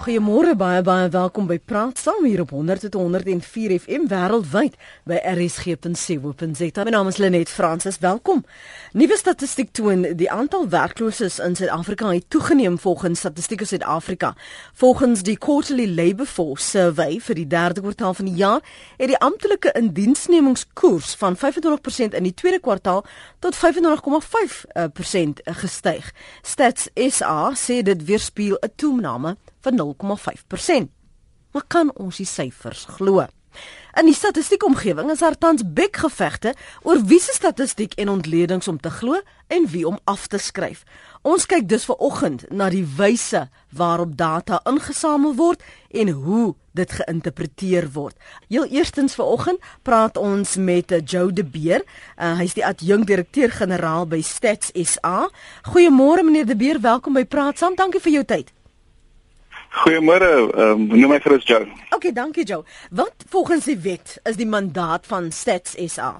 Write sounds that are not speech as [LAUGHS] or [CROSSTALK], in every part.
Goeiemôre baie baie welkom by Praat Saam hier op 100.104 FM wêreldwyd by rsg.co.za. My naam is Lenet Fransis. Welkom. Nuwe statistiek toon die aantal werklooses in Suid-Afrika het toegeneem volgens Statistiek Suid-Afrika. Volgens die Quarterly Labour Force Survey vir die derde kwartaal van die jaar het die amptelike indiensnemingskoers van 25% in die tweede kwartaal tot 25,5% gestyg. Stats SA sê dit weerspieël 'n toename van 0,5%. Maar kan ons die syfers glo? In die statistiekomgewing is daar tans bekgevegte oor wie se statistiek en ontledings om te glo en wie om af te skryf. Ons kyk dus ver oggend na die wyse waarop data ingesamel word en hoe dit geïnterpreteer word. Heel eerstens ver oggend praat ons met Joe De Beer. Uh, Hy's die adjunkdirekteur-generaal by Stats SA. Goeiemôre meneer De Beer, welkom by Praat Saam. Dankie vir jou tyd. Goeiemôre, ehm um, noem my gerus Joe. Okay, dankie Joe. Wat volgens die wet is die mandaat van Stats SA?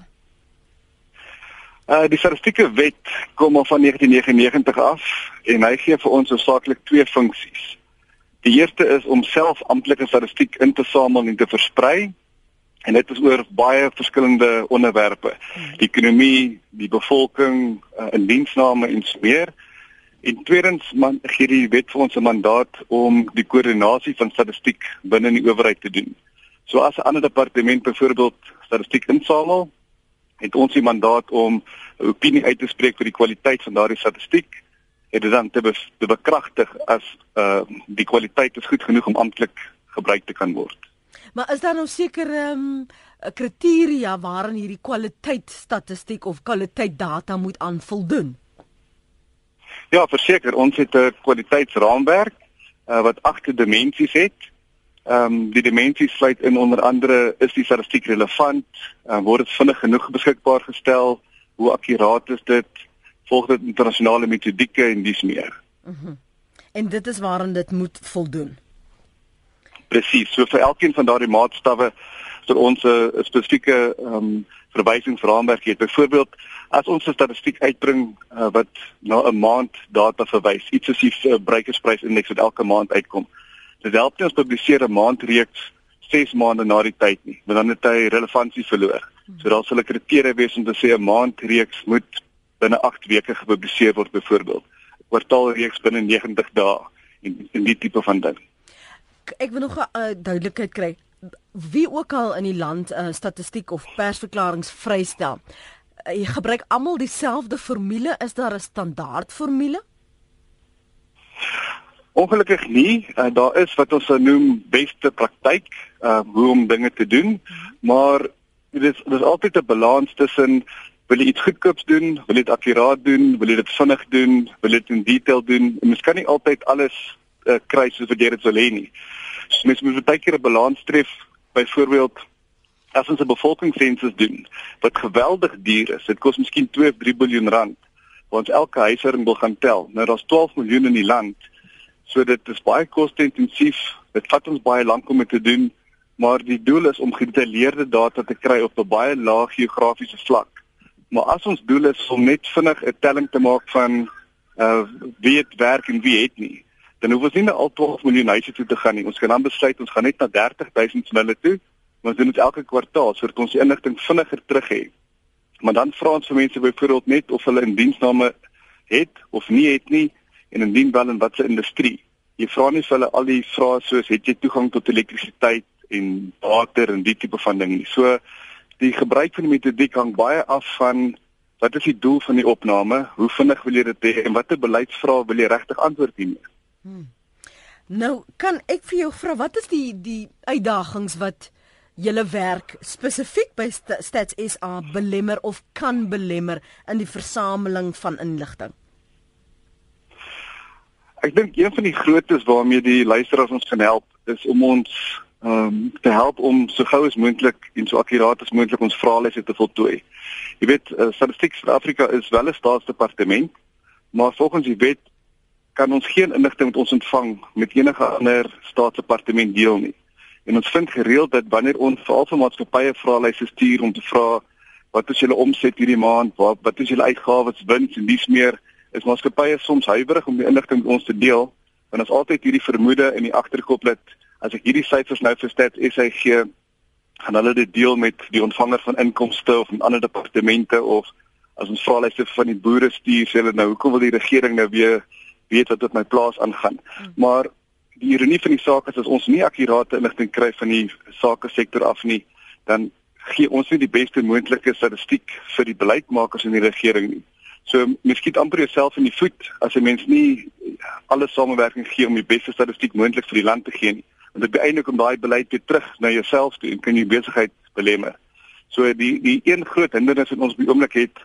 Uh die statistieke wet kom al van 1999 af en hy gee vir ons hoofsaaklik twee funksies. Die eerste is om self amptelike statistiek in te samel en te versprei. En dit is oor baie verskillende onderwerpe. Die ekonomie, die bevolking, uh, indiensname en so meer. En tweedens man gee die wet vir ons 'n mandaat om die koördinasie van statistiek binne die owerheid te doen. So as 'n ander departement byvoorbeeld statistiek insamel, het ons die mandaat om 'n opinie uit te spreek oor die kwaliteit van daardie statistiek en dit dan te, be te bekragtig as uh die kwaliteit is goed genoeg om amptelik gebruik te kan word. Maar is daar nou seker ehm um, kriteria waaraan hierdie kwaliteit statistiek of kwaliteit data moet aan voldoen? Ja, verseker, ons het 'n kwaliteitsraamwerk uh, wat agter dimensies het. Ehm um, die dimensies sluit in onder andere is die statistiek relevant, uh, word dit vinnig genoeg beskikbaar gestel, hoe akkuraat is dit, volg dit internasionale metodieke en dis meer. Mhm. Mm en dit is waaraan dit moet voldoen. Presies. So vir elkeen van daardie maatstawwe sal ons 'n spesifieke ehm um, verwysingsraamwerk hê. Byvoorbeeld, as ons 'n statistiek uitbring uh, wat na 'n maand data verwys, iets soos die uh, bruikersprysindeks wat elke maand uitkom. Dit help nie ons publiseer 'n maandreeks 6 maande na die tyd nie, want dan het hy relevantie verloor. So daar sal 'n kriteria wees om te sê 'n maandreeks moet binne 8 weke gepubliseer word byvoorbeeld. 'n Kwartaalreeks binne 90 dae en en die tipe van ding. Ek wil nog 'n uh, duidelikheid kry wie ook al in die land uh, statistiek of persverklaringe vrystel, jy gebruik almal dieselfde formule, is daar 'n standaard formule? Ongelukkig nie. Uh, daar is wat ons noem beste praktyk, uh hoe om dinge te doen, maar dit is dis altyd 'n balans tussen wil jy iets goedkoops doen, wil jy dit akkuraat doen, wil jy dit vinnig doen, wil jy dit in detail doen. En mens kan nie altyd alles uh, kry soos wat jy dit wil hê nie. So mens moet baie keer 'n balans tref. Byvoorbeeld as ons 'n bevolkingssensus doen wat geweldig duur is. Dit kos miskien 2 of 3 miljard rand. Want elke huishouding wil gaan tel. Nou daar's 12 miljoen in die land. So dit is baie koste-intensief. Dit vat ons baie lank om dit te doen, maar die doel is om gedetailleerde data te kry op 'n baie lae geografiese vlak. Maar as ons doel is om net vinnig 'n telling te maak van uh wie het werk en wie het nie, dan hoef ons nie na al 12 miljoen huise toe te gaan nie. Ons kan dan besluit ons gaan net na 30 000 smille toe, ons doen dit elke kwartaal sodat ons die inligting vinniger terug het. Maar dan vra ons vir mense byvoorbeeld net of hulle 'n diensname het of nie het nie en indien wel in watter industrie. Jy vra nie vir hulle al die vrae soos het jy toegang tot elektrisiteit en water en die tipe van ding nie. So die gebruik van die metodiek hang baie af van wat is die doel van die opname? Hoe vinnig wil jy dit hê en watter beleidsvrae wil jy regtig antwoord hiermee? Hmm. Nou, kan ek vir jou vra wat is die die uitdagings wat julle werk spesifiek by Stats SA belemmer of kan belemmer in die versameling van inligting? Ek dink een van die grootes waarmee die luisteraars ons kan help is om ons ehm um, te help om so gou as moontlik en so akkuraat as moontlik ons vraelyste te voltooi. Jy weet, uh, Statistiek Suid-Afrika is wel 'n staatsdepartement, maar volgens die wet kan ons geen inligting wat ons ontvang met enige ander staatsdepartement deel nie. En ons vind gereeld dat wanneer ons veral vir maatskappye vraelyste stuur om te vra wat is julle omset hierdie maand, wat wat is julle uitgawes, wins en dis meer, is maatskappye soms huiwerig om die inligting met ons te deel want ons altyd hierdie vermoede in die agterkop dat as ek hierdie syfers nou vir Stats SA gee, gaan hulle dit deel met die ontvanger van inkomste of met ander departemente of as ons vraelyste van die boere stuur, sê hulle nou hoekom wil die regering nou weer weet wat op my plaas aangaan. Hmm. Maar die ironie van die saak is as ons nie akkurate inligting kry van die sake sektor af nie, dan gee ons nie die beste moontlike statistiek vir die beleidsmakers in die regering nie. So miskien amper jouself in die voet as 'n mens nie alle samewerking gee om die beste statistiek moontlik vir die land te gee nie. Want dit beïnvloed om daai beleid weer terug na jouself toe en kan jy besigheid belemmer. So die die een groot hindernis wat ons op die oomblik het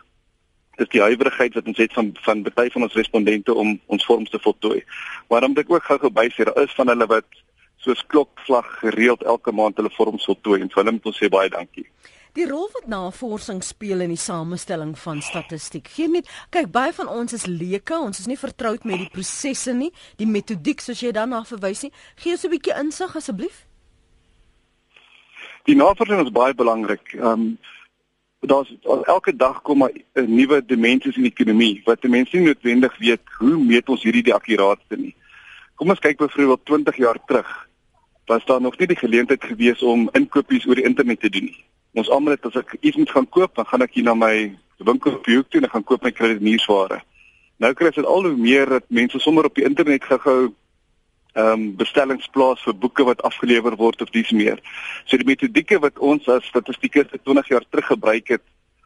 is die huiwerigheid wat ons het van van baie van ons respondente om ons vorms te voltooi. Maar dan moet ek ook gou-gou bysê daar is van hulle wat soos klokslag gereeld elke maand hulle vorms voltooi en vir hulle moet ons sê baie dankie. Die rol wat navorsing speel in die samestelling van statistiek. Geen net kyk baie van ons is leuke, ons is nie vertroud met die prosesse nie, die metodiek soos jy daarna verwys nie. Gee ons 'n bietjie insig asseblief. Die navorsing is baie belangrik. Ehm um, daar's elke dag kom 'n nuwe dimensies in die ekonomie wat mense nie noodwendig weet hoe meet ons hierdie die akkuraatste nie. Kom ons kyk byvoorbeeld 20 jaar terug. Was daar nog nie die geleentheid gewees om inkopies oor die internet te doen nie. Ons almal het as ek iets moet gaan koop, dan gaan ek hier na my winkel op hoek toe en gaan koop my kredietnuusware. Nou kry dit al hoe meer dat mense sommer op die internet gehou ehm um, bestellings plaas vir boeke wat afgelewer word of dis meer. So die metodieke wat ons as statistieke vir 20 jaar terug gebruik het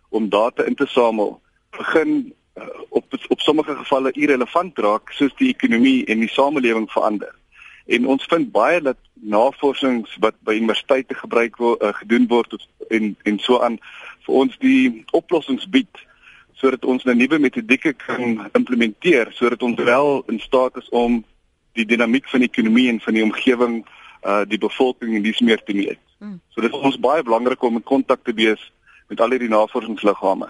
om data in te samel, begin uh, op op sommige gevalle irrelevant raak soos die ekonomie en die samelewing verander. En ons vind baie dat navorsings wat by universiteite gebruik word uh, gedoen word en en so aan vir ons die oplossings bied sodat ons 'n nuwe metodieke kan implementeer sodat ons wel in staat is om die dinamiek van die ekonomie en van die omgewing uh die bevolking en dis meer te meet. Hmm. So dit is ons baie belangrik om in kontak te wees met al hierdie navorsingsliggame.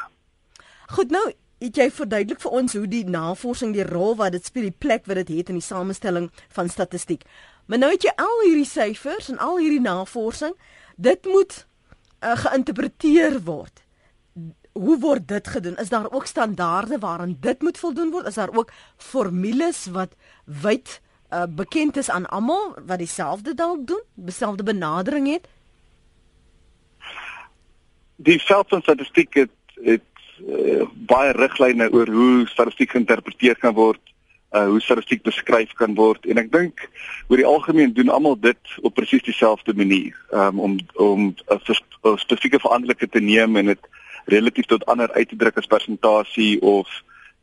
Goed nou, het jy verduidelik vir ons hoe die navorsing die rol wat dit speel, die plek wat dit het in die samestelling van statistiek. Maar nou het jy al hierdie syfers en al hierdie navorsing, dit moet uh, geïnterpreteer word. Hoe word dit gedoen? Is daar ook standaarde waaraan dit moet voldoen word? Is daar ook formules wat wyd uh, bekend is aan almal wat dieselfde dalk doen, dieselfde benadering het? Die veld van statistiek het, het uh, baie riglyne oor hoe statistiek geïnterpreteer kan word, uh, hoe statistiek beskryf kan word en ek dink oor die algemeen doen almal dit op presies dieselfde manier um, om om 'n spesifieke veranderlike te neem en dit relatief tot ander uit te druk as persentasie of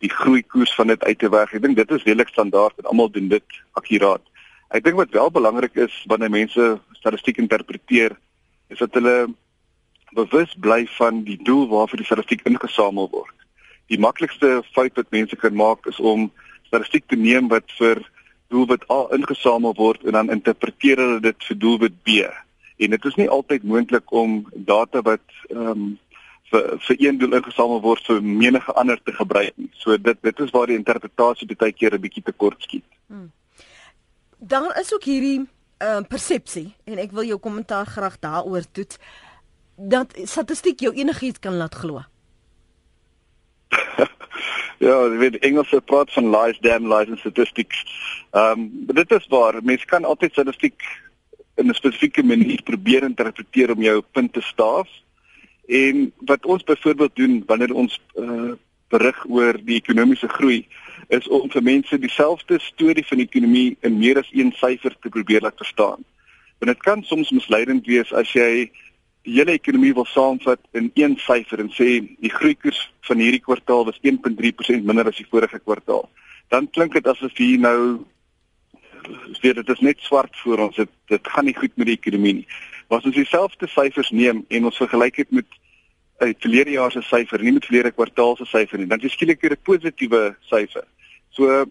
die groei koers van dit uit te werk. Ek dink dit is redelik standaard en almal doen dit akkuraat. Ek dink wat wel belangrik is wanneer mense statistiek interpreteer, is dat hulle bewus bly van die doel waarvoor die statistiek ingesamel word. Die maklikste fout wat mense kan maak is om statistiek te neem wat vir doelwit A ingesamel word en dan interpreteer hulle dit vir doelwit B. En dit is nie altyd moontlik om data wat ehm um, vir vir een doel ingesamel word vir menige ander te gebruik nie. So dit dit is waar die interpretasie baie keer 'n bietjie te kort skiet. Hmm. Daar is ook hierdie uh, persepsie en ek wil jou kommentaar graag daaroor toets dat statistiek jou enigiets kan laat glo. [LAUGHS] ja, jy weet Engelse praat van lies, damn lies and statistics. Ehm um, dit is waar. Mense kan altyd statistiek in 'n spesifieke manier probeer interpreteer om jou punt te staaf. En wat ons byvoorbeeld doen wanneer ons uh, berig oor die ekonomiese groei is om vir mense dieselfde storie van die ekonomie in meer as een syfer te probeer laat verstaan. Want dit kan soms misleidend wees as jy die hele ekonomie wil saamvat in een syfer en sê die groeikoers van hierdie kwartaal was 1.3% minder as die vorige kwartaal. Dan klink dit asof hier nou weet dit is net swart voor ons. Dit dit gaan nie goed met die ekonomie nie. Maar as ons dieselfde syfers neem en ons vergelyk dit met 'n verlede jaar se syfer, nie met verlede kwartaal se syfer nie, dan is skielik weer 'n positiewe syfer. So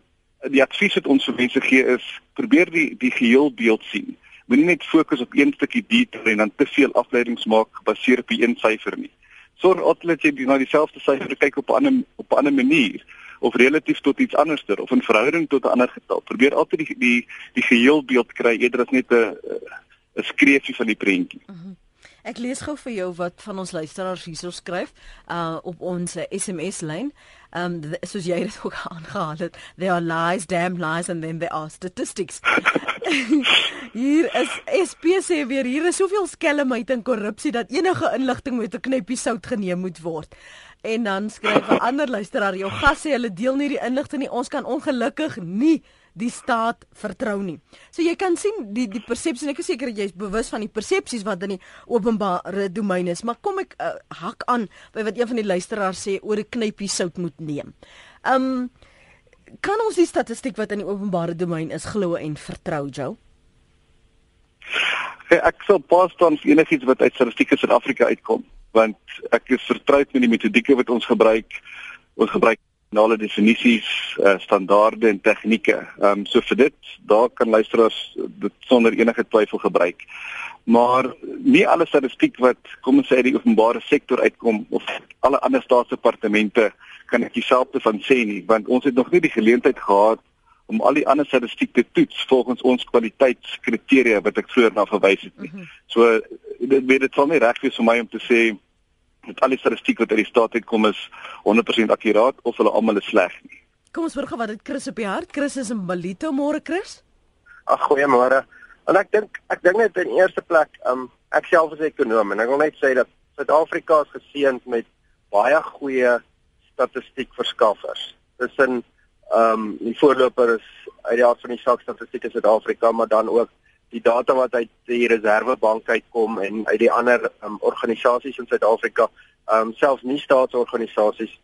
die advies wat ons vir mense gee is probeer die die geheel beeld sien. Moenie net fokus op een stukkie detail en dan te veel afleidings maak gebaseer op een syfer nie. Sorg altyd jy na dieselfde syfer kyk op 'n ander op 'n ander manier of relatief tot iets anderster of in verhouding tot 'n ander getal. Probeer altyd die die die geheel beeld kry eerder as net 'n 'n skreefie van die prentjie. Mhm. -huh. Ek lees gou vir jou wat van ons luisteraars hierso skryf uh op ons SMS lyn. um soos jy dit ook [LAUGHS] aangehaal het there are lies damn lies and then there are statistics [LAUGHS] hier is SPC weer hier is soveel skelmheid en korrupsie dat enige inligting met 'n knippie sout geneem moet word en dan skryf 'n ander luisteraar jou gas sê hulle deel nie die inligting nie ons kan ongelukkig nie die staat vertrou nie. So jy kan sien die die persepsie ek is seker jy's bewus van die persepsies wat in die openbare domein is, maar kom ek uh, hak aan by wat een van die luisteraars sê oor 'n knypie sout moet neem. Um kan ons die statistiek wat in die openbare domein is glo en vertrou, Joe? Hey, ek sal pas dan enigiets wat uit statistiek in Suid-Afrika uitkom, want ek is vertroud met die metodieke wat ons gebruik. Ons gebruik nasionale definisies, uh, standaarde en tegnieke. Ehm um, so vir dit, daar kan luisteraars dit sonder enige twyfel gebruik. Maar nie alle statistiek wat kom ons sê die openbare sektor uitkom of alle ander staatsdepartemente kan ek dieselfde van sê nie, want ons het nog nie die geleentheid gehad om al die ander statistiek te toets volgens ons kwaliteitskriteria wat ek vroeër na verwys het nie. -hmm. So dit weet dit sal nie reg wees vir my om te sê met al die statistiek wat uit die staat uitkom is 100% akkuraat of hulle almal is sleg nie. Kom ons hoor gou wat dit Chris op die hart. Chris is in Balito môre Chris. Ag goeiemôre. En ek dink ek dink net in eerste plek, um, ek self is 'n ekonom en ek wil net sê dat Suid-Afrika is geseënd met baie goeie statistiekverskaffers. Tussen ehm um, die voorloper is uit die aard van die saak statistiek in Suid-Afrika, maar dan ook die data wat uit die Reservebank uitkom en uit die ander um, organisasies in Suid-Afrika, ehm um, selfs nie staatsorganisasies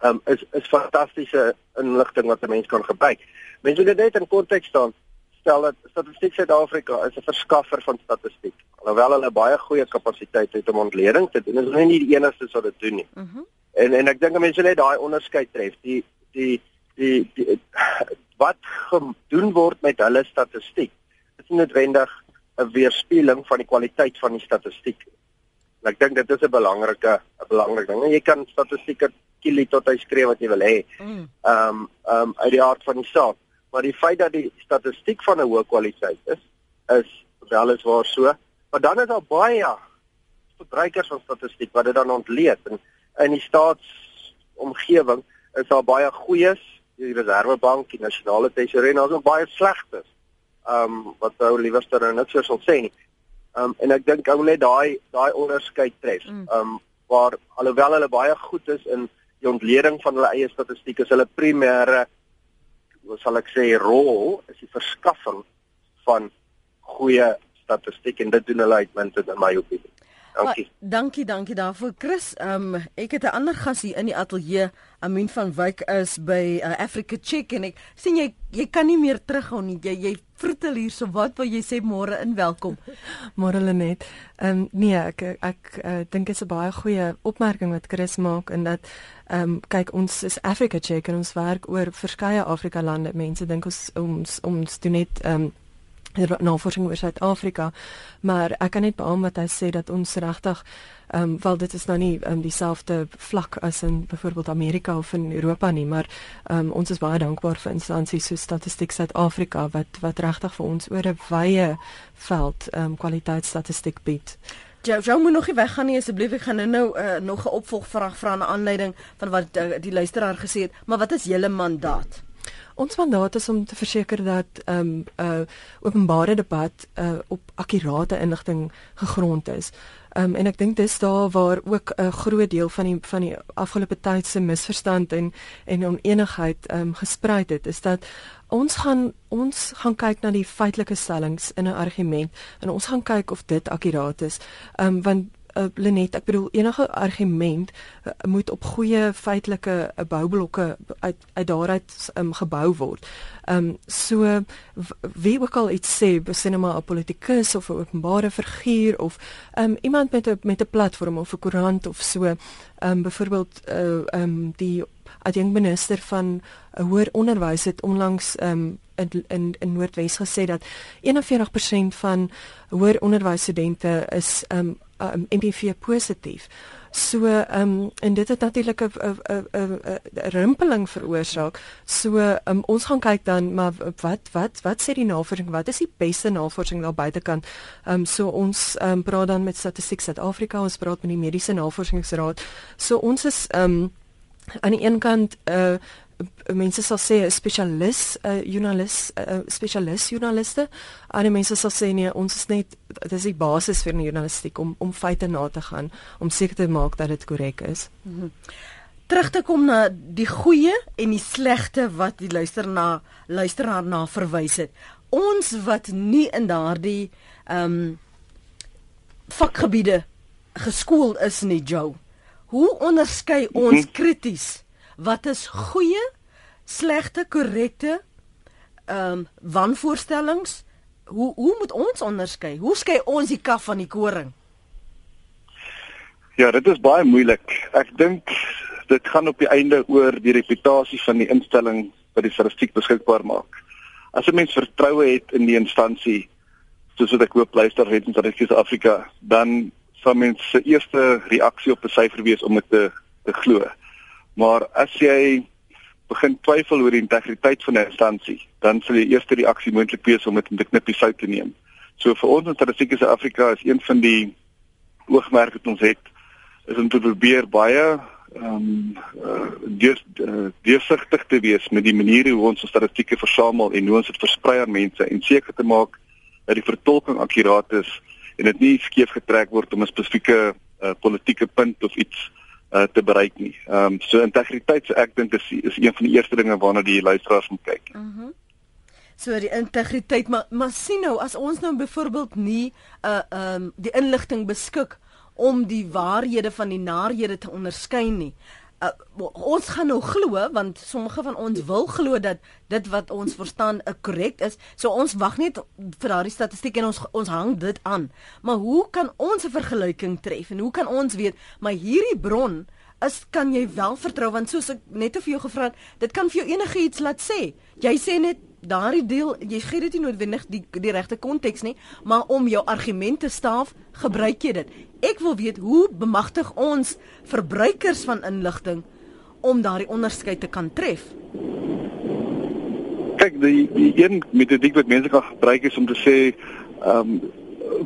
ehm um, is is fantastiese inligting wat 'n mens kan gebruik. Mense moet dit net in konteks staan. Stel dat Statistiek Suid-Afrika is 'n verskaffer van statistiek. Alhoewel hulle baie goeie kapasiteit het om ontleding te doen, is hulle nie die enigste wat dit doen nie. Mhm. Mm en en ek dink mense net daai onderskeid tref. Die die die, die, wat gedoen word met hulle statistiek is nie noodwendig 'n weerspieëling van die kwaliteit van die statistiek. En ek dink dit is 'n belangrike 'n belangrike ding. En jy kan statistieke kielie tot hy skree wat jy wil hê. Mm. Ehm um, ehm um, uit die aard van die saak, maar die feit dat die statistiek van 'n hoë kwaliteit is, is wel is waar so. Maar dan is daar baie verbruikers van statistiek wat dit dan ontleed en in die staatsomgewing is daar baie goeies, die Reservebank, die Nasionale Tesourie en daar's ook baie slegtes ehm um, wat ou liewerster nou niks sou sê nie. Ehm um, en ek dink ou net daai daai onderskeid tref. Ehm um, waar alhoewel hulle baie goed is in die ontleding van hulle eie statistiek is hulle primêre wat sal ek sê rol is die verskaffing van goeie statistiek en dit doen hulle uitmuntend in my opinie. Dankie. Ah, dankie, dankie daarvoor Chris. Ehm um, ek het 'n ander gas hier in die ateljee. Amin van Wyk is by uh, Africa Check en ek sien jy jy kan nie meer terughou nie. Jy jy vroetel hier so wat wil jy sê môre in welkom. [LAUGHS] Môre Lenet. Ehm um, nee, ek ek, ek uh, dink dit is 'n baie goeie opmerking wat Chris maak en dat ehm um, kyk ons is Africa Check en ons werk oor verskeie Afrika lande. Mense dink ons ons ons doen net ehm um, navorsing oor Suid-Afrika, maar ek kan net beamoen wat hy sê dat ons regtig ehm um, wel dit is nou nie um, dieselfde vlak as in byvoorbeeld Amerika of in Europa nie, maar ehm um, ons is baie dankbaar vir instansies so Statistiek Suid-Afrika wat wat regtig vir ons oor 'n wye veld ehm um, kwaliteitsstatistiek bied. Jou jou moet nog nie weggaan nie asseblief. Ek gaan nou nou uh, nog 'n opvolgvraag vra aan aanleiding van wat uh, die luisteraar gesê het, maar wat is julle mandaat? Ons mandaat is om te verseker dat ehm um, 'n uh, openbare debat uh, op akkurate inligting gegrond is. Ehm um, en ek dink dis daar waar ook 'n groot deel van die van die afgelope tyd se misverstand en en onenigheid ehm um, gesprei het is dat ons gaan ons gaan kyk na die feitelike stellings in 'n argument en ons gaan kyk of dit akkuraat is. Ehm um, want uh, Lenet, ek bedoel enige argument uh, moet op goeie feitelike uh, boublokke uit uit daaruit um, gebou word. Ehm um, so wie ook al iets sê, besinema 'n politikus of 'n openbare figuur of ehm um, iemand met 'n met 'n platform of 'n koerant of so, ehm um, byvoorbeeld eh, ehm uh, um, die adjunkt minister van uh, hoër onderwys het onlangs ehm um, in in in Noordwes gesê dat 41% van hoër onderwysstudente is ehm um, um, MPV positief. So ehm um, en dit het natuurlik 'n 'n 'n 'n rimpeling veroorsaak. So ehm um, ons gaan kyk dan maar wat wat wat sê die navorsing? Wat is die beste navorsing daar buitekant? Ehm um, so ons ehm um, praat dan met Statistiek Suid-Afrika, ons praat met die Mediese Navorsingsraad. So ons is ehm um, aan die een kant uh mense sal sê 'n spesialis 'n uh, joernalis 'n uh, spesialis joernaliste ander mense sal sê nee ons is net dit is die basis vir die journalistiek om om feite na te gaan om seker te maak dat dit korrek is. Mm -hmm. Terug te kom na die goeie en die slegte wat die luister na luisteraar na verwys het. Ons wat nie in daardie ehm um, vakgebiede geskool is nie Joe. Hoe onderskei ons mhm. krities wat is goeie, slegte, korrekte ehm um, wanvoorstellings? Hoe hoe moet ons onderskei? Hoe skei ons die kaf van die koring? Ja, dit is baie moeilik. Ek dink dit gaan op die einde oor die reputasie van die instelling wat die statistiek beskikbaar maak. As 'n mens vertroue het in die instansie, soos wat ek hoop luister het in Suid-Afrika, dan sal mens se eerste reaksie op 'n syfer wees om dit te te glo. Maar as jy begin twyfel oor die integriteit van 'n instansie, dan sal die eerste reaksie moontlik wees om dit met 'n knippie sout te neem. So vir ons in Statistiek Suid-Afrika is een van die oogmerke wat ons het is om te probeer baie ehm um, uh, deursigtig te wees met die maniere hoe ons ons statistieke versamel en hoe ons dit versprei aan mense en seker te maak dat die vertolking akkuraat is en dit nie skeef getrek word om 'n spesifieke uh, politieke punt of iets uh, te bereik nie. Ehm um, so integriteit so ek dink is is een van die eerste dinge waarna die luisteraars moet kyk. Mhm. Mm so die integriteit maar maar sien nou as ons nou byvoorbeeld nie 'n uh, ehm um, die inligting beskik om die waarhede van die narhede te onderskei nie uh, ons gaan nou glo want sommige van ons wil glo dat dit wat ons verstaan 'n korrek is. So ons wag net vir daardie statistiek en ons ons hang dit aan. Maar hoe kan ons 'n vergelyking tref en hoe kan ons weet maar hierdie bron is kan jy wel vertrou want soos ek net vir jou gevra het, dit kan vir jou enigiets laat sê. Jy sê net daardie deel jy gee dit nie noodwendig die die regte konteks nie, maar om jou argumente staaf, gebruik jy dit. Ek wil weet hoe bemagtig ons verbruikers van inligting om daardie onderskeid te kan tref. Kyk, die die een metodiek wat mense kan gebruik is om te sê, ehm um,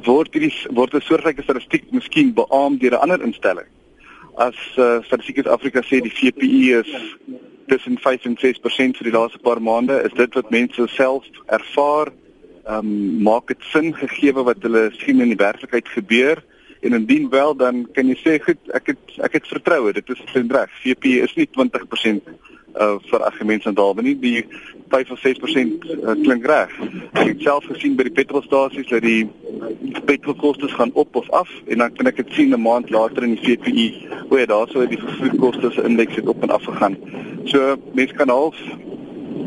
word die word 'n soortgelyke statistiek miskien beamoed deur 'n ander instelling. As uh, Statistiek Afrika sê die VPI is tussen 5 en 6% vir die laaste paar maande is dit wat mense self ervaar. Ehm um, maak dit sin gegee wat hulle sien in die werklikheid gebeur en indien wel dan kan jy sê goed ek het ek het vertroue dit is reg. VP is nie 20% uh vir argumente en dalk nie die 5 of 6% uh, klink reg. Ek het self gesien by die petrolstasies dat die petrolkoste gaan op of af en dan kan ek dit sien 'n maand later in die CPI hoe ja daarso die vervoerkoste indeks het op en af gegaan. So mense kan half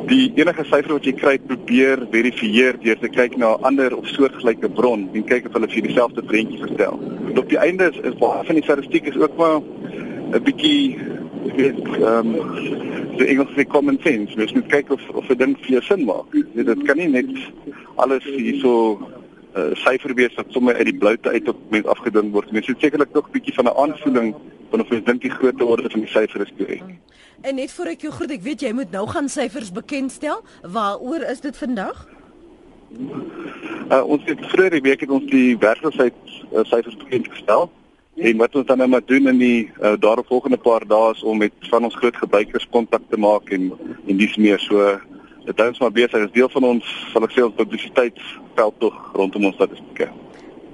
die enige syfer wat jy kry probeer verifieer deur te kyk na ander of soortgelyke bron en kyk of hulle vir dieselfde prentjie vertel. En op die einde is, is baie van die statistiek is ook maar 'n bietjie weet ehm um, die Engels sê common sense. Mens moet kyk of of 'n ding vir jou sin maak. Jy dit kan nie net alles hierso uh, syfer wees wat sommer uit die bloute uit op mens afgedink word. Mens moet sekerlik tog 'n bietjie van 'n aanvoeling van of jy dink die grootte orde van die syfer is korrek. En net voor ek jou groet, ek weet jy moet nou gaan syfers bekendstel. Waaroor is dit vandag? Uh, ons het vroeër die week het ons die werkloosheid uh, syfers bekend gestel. En wat ons dan nou maar doen in die uh, daaropvolgende paar dae is om met van ons groot gebruikers kontak te maak en en dis meer so dit ons maar besig as deel van ons sal ek sê ons publisiteitsveld tog rondom ons statistieke.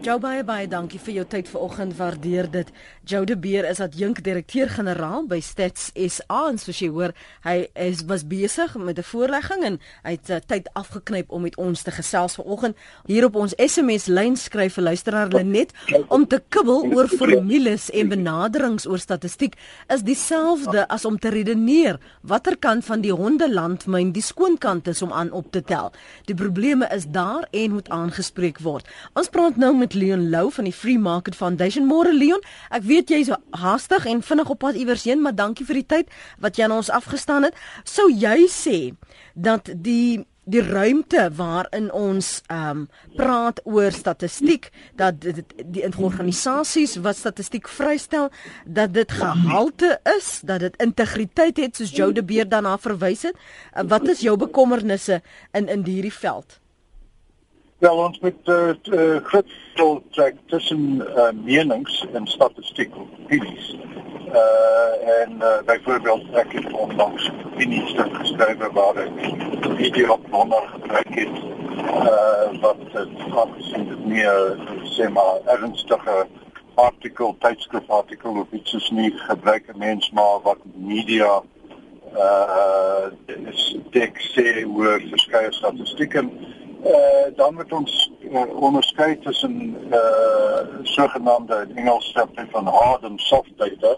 Jou baie baie dankie vir jou tyd vanoggend. Waardeer dit. Jou de Beer is adjunk direkteur-generaal by Stats SA en soos jy hoor, hy is was besig met 'n voorlegging en hy het uh, tyd afgeknyp om met ons te gesels vanoggend. Hier op ons SMS lyn skryf 'n luisteraar Lenet om te kibbel oor formules en benaderings oor statistiek is dieselfde as om te redeneer watter kant van die hondelandmyn die skoon kant is om aan op te tel. Die probleme is daar en moet aangespreek word. Ons praat nou met Leon Lou van die Free Market Foundation. Môre Leon, ek weet jy's haastig en vinnig op pad iewers heen, maar dankie vir die tyd wat jy aan ons afgestaan het. Sou jy sê dat die die ruimte waarin ons ehm um, praat oor statistiek dat dit die organisasies wat statistiek vrystel dat dit gehalte is dat dit integriteit het soos Jou de Beer daarna verwys het wat is jou bekommernisse in in hierdie veld Wel ons met uh, uh, groot trek tussen uh, menings en statistiek opinies. Uh en uh, byvoorbeeld ek het onlangs 'n stuk geskryf waar ek video op wonder gebruik het uh wat dit aangesien dit nie sê maar ernstige artikel tydskrif artikel of iets is nie gebruik 'n mens maar wat media uh dik sê oor verskeie statistieke uh dan moet ons uh, onderskei tussen uh sogenaamde Engels sê van hard en soft data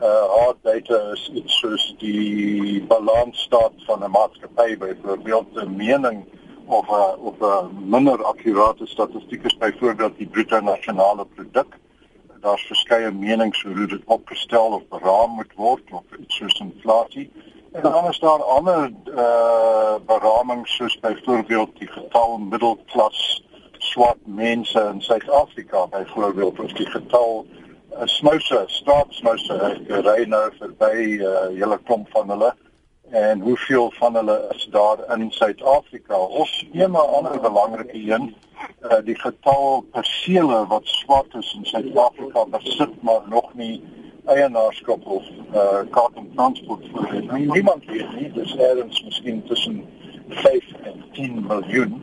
uh hard data is iets soos die balansstaat van 'n maatskappy byvoorbeeld 'n mening of 'n of 'n minder akkurate statistiek is byvoorbeeld die bruto nasionale produk. Daar's verskeie menings oor hoe dit opgestel of beraam moet word of iets soos inflasie. En dan is daar ander uh beramings soos byvoorbeeld die getal middelklas swart mense in Suid-Afrika byvoorbeeld of die getal 'n smouse, staatsmouse ry nou verby uh, hele klomp van hulle en hoeveel van hulle is daar in Suid-Afrika? Of een maar ander belangrike een, uh, die getal persele wat swart is in Suid-Afrika besit maar nog nie eienaarskap of uh, kaart om transport vir hulle. Niemand weet nie, dis ergens miskien tussen 5 en 10 miljoen.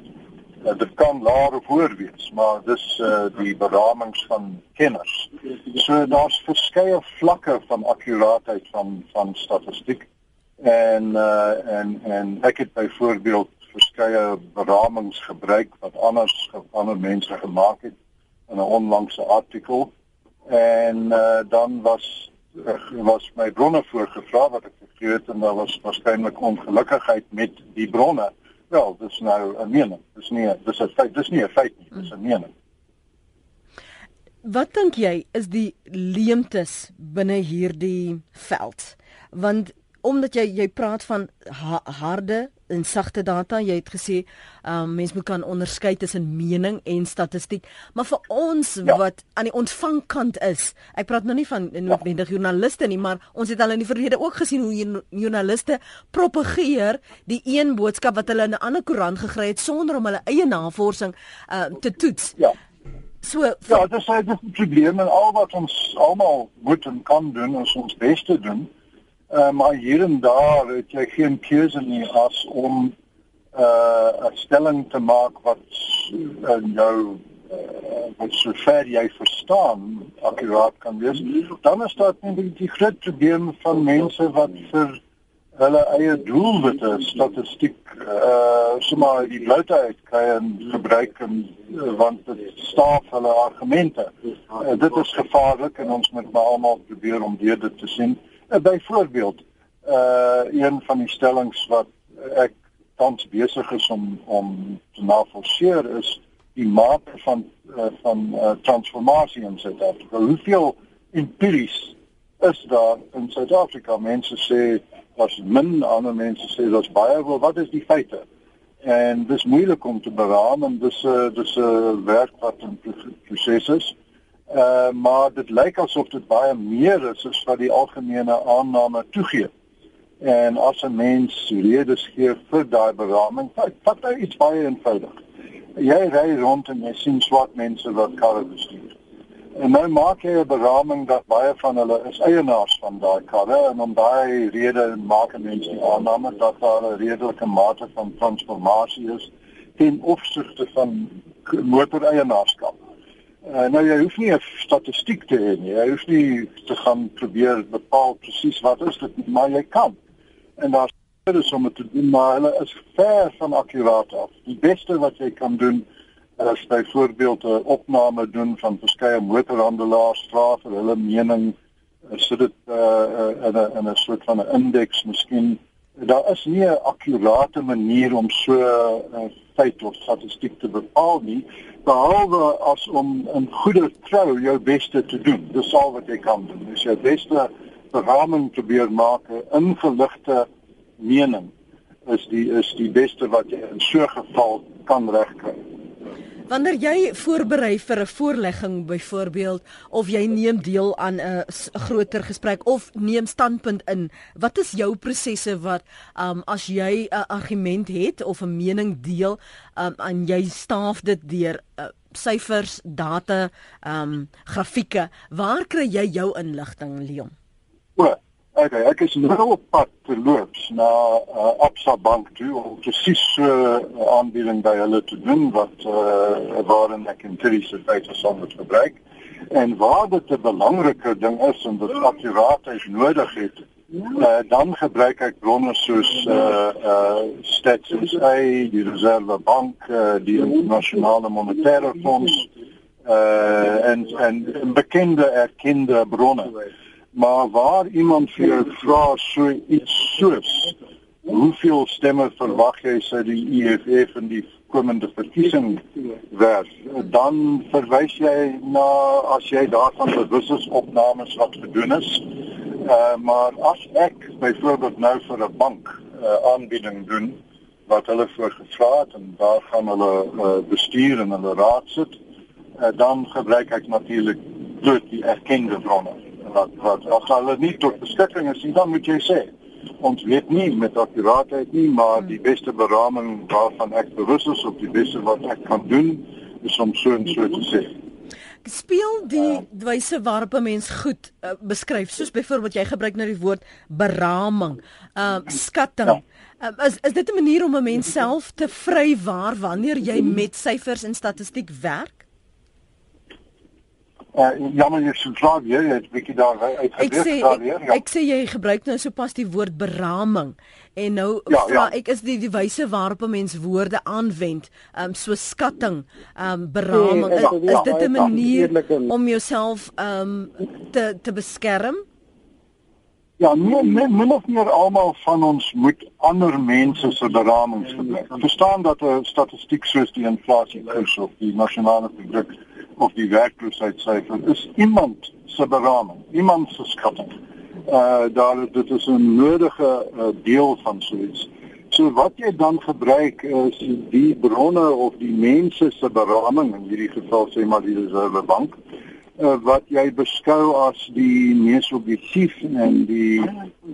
Uh, dit kan laer of hoër wees, maar dis uh, die beramings van kenners. So daar's verskeie vlakke van akkuraatheid van van statistiek en uh en en ek het byvoorbeeld verskeie beramings gebruik wat anders ander mense gemaak het in 'n onlangse artikel en uh dan was was my bronne voorgevra wat ek gegee het en daar was waarskynlik ongelukkigheid met die bronne Wel, dis nou 'n mening. Dis nie dis 'n feit, dis nie 'n feit nie, dis 'n mening. Wat dink jy is die leemtes binne hierdie veld? Want omdat jy jy praat van ha harde en sagte data, jy het gesê, ehm um, mens moet kan onderskei tussen mening en statistiek, maar vir ons ja. wat aan die ontvangkant is, ek praat nou nie van noodwendig ja. joernaliste nie, maar ons het al in die verlede ook gesien hoe joernaliste propageer die een boodskap wat hulle in 'n ander koerant gegry het sonder om hulle eie navorsing uh, te toets. Ja. So ja, dit is 'n probleem en al wat ons almal moet en kan doen is ons bes te doen Uh, maar hier en daar het jy geen keuse nie as om uh 'n stelling te maak wat uh, jou uh, wat so ver jy verstaan akuraat kan wees. Dan is daar net die groot probleem van mense wat vir hulle eie doelwitte statistiek uh sommer die bloute uitkry en gebruik en uh, want dit staaf hulle argumente. Uh, dit is gevaarlik en ons moet maar almal probeer om dit te sien. Uh, Byvoorbeeld, uh een van die stellings wat ek tans besig is om om te navorseer is die mate van uh, van uh, transformasie in Suid-Afrika. Hoeveel empiries is daar in Suid-Afrika? Mense sê daar's min, ander mense sê daar's baie. Wel, wat is die feite? En dis moeilik om te beraam en dis 'n uh, dis 'n uh, werk wat in proses is. Uh, maar dit lyk asof dit baie meer is as wat die algemene aanname toegee. En as 'n mens redes gee vir daai beraming, vat hy iets baie eenvoudig. Jy ry rond en jy sien swart mense wat karre bestuur. En nou maak jy 'n beraming dat baie van hulle is eienaars van daai karre en om daai rede maak mense die aanname dat daar 'n redelike mate van transformasie is ten opsigte van motoreienaarskap. Uh, nou jy hoef nie 'n statistiek te hê nie. Jy hoef nie te gaan probeer bepaal presies wat is dit, maar jy kan. En daar's baie somme te doen, maar hulle is ver van akkuraat af. Die beste wat jy kan doen is byvoorbeeld 'n opname doen van verskeie motorhandelaars, vra vir hulle mening, sit dit uh, in 'n in 'n soort van 'n indeks miskien. Daar is nie 'n akkurate manier om so 'n feit of statistiek te bepaal nie behalwe as om in goeie trou jou beste te doen. Dis al wat jy kan doen. Dis jou beste beraming probeer maak, 'n ingeligte mening is die is die beste wat jy in so 'n geval kan regkry. Wanneer jy voorberei vir 'n voorlegging byvoorbeeld of jy neem deel aan 'n groter gesprek of neem standpunt in, wat is jou prosesse wat um as jy 'n argument het of 'n mening deel um en jy staaf dit deur uh, syfers, data, um grafieke, waar kry jy jou inligting, Leon? O, okay, ek is nou op pad te loop na uh, Absa Bank toe om presies so uh, aanbieding by hulle te doen wat uh, waarin ek interne feite sal moet gebruik. En waar dit 'n belangrike ding is en dit akkuraatheid nodig het, uh, dan gebruik ek bronne soos uh uh Stats SA, die Reservebank, uh, die Internasionale Monetaire Fonds uh en en bekende erkende bronne. Maar waar iemand vir jou vra so iets soos hoeveel stemme verwag jy sy die EFF in die komende verkiesing werf, dan verwys jy na as jy daarvan bewus is opnames wat gedoen is. Uh maar as ek byvoorbeeld nou vir 'n bank uh, aanbieding doen wat hulle voorgevra het en daar gaan hulle uh, bestuur en hulle raad sit uh, dan gebruik ek natuurlik bloot die erkende bronne. Wat wat as hulle nie tot beskikking is nie, dan moet jy sê ons weet nie met akkuraatheid nie, maar die beste beraming waarvan ek bewus is op die beste wat ek kan doen is om so en so te sê. Speel die wyse waarop 'n mens goed uh, beskryf, soos byvoorbeeld jy gebruik nou die woord beraming, uh skatting. Ja. Uh, is is dit 'n manier om 'n mens self te vrywaar wanneer jy met syfers en statistiek werk? Uh, jammer jy sê vra jy het bietjie daar uitgedruk daar weer. Ja. Ek sê jy gebruik nou sopas die woord beraming en nou ja, vra ja. ek is die die wyse waarop 'n mens woorde aanwend, um so skatting, um beraming. Nee, is, is dit 'n manier om jouself um te te beskerm? Ja, nee, nee, min of meer almal van ons moet ander mense se beramings gebruik. Verstaan dat 'n statistiek soos die inflasie of die nasionale produk of die werkloosheidssyfer is iemand se beraming, iemand se skatting. Uh daar dit is 'n nodige uh, deel van so iets. So wat jy dan gebruik is die bronne of die mense se beraming in hierdie geval sê maar die reservebank uh, wat jy beskou as die mees objektief en die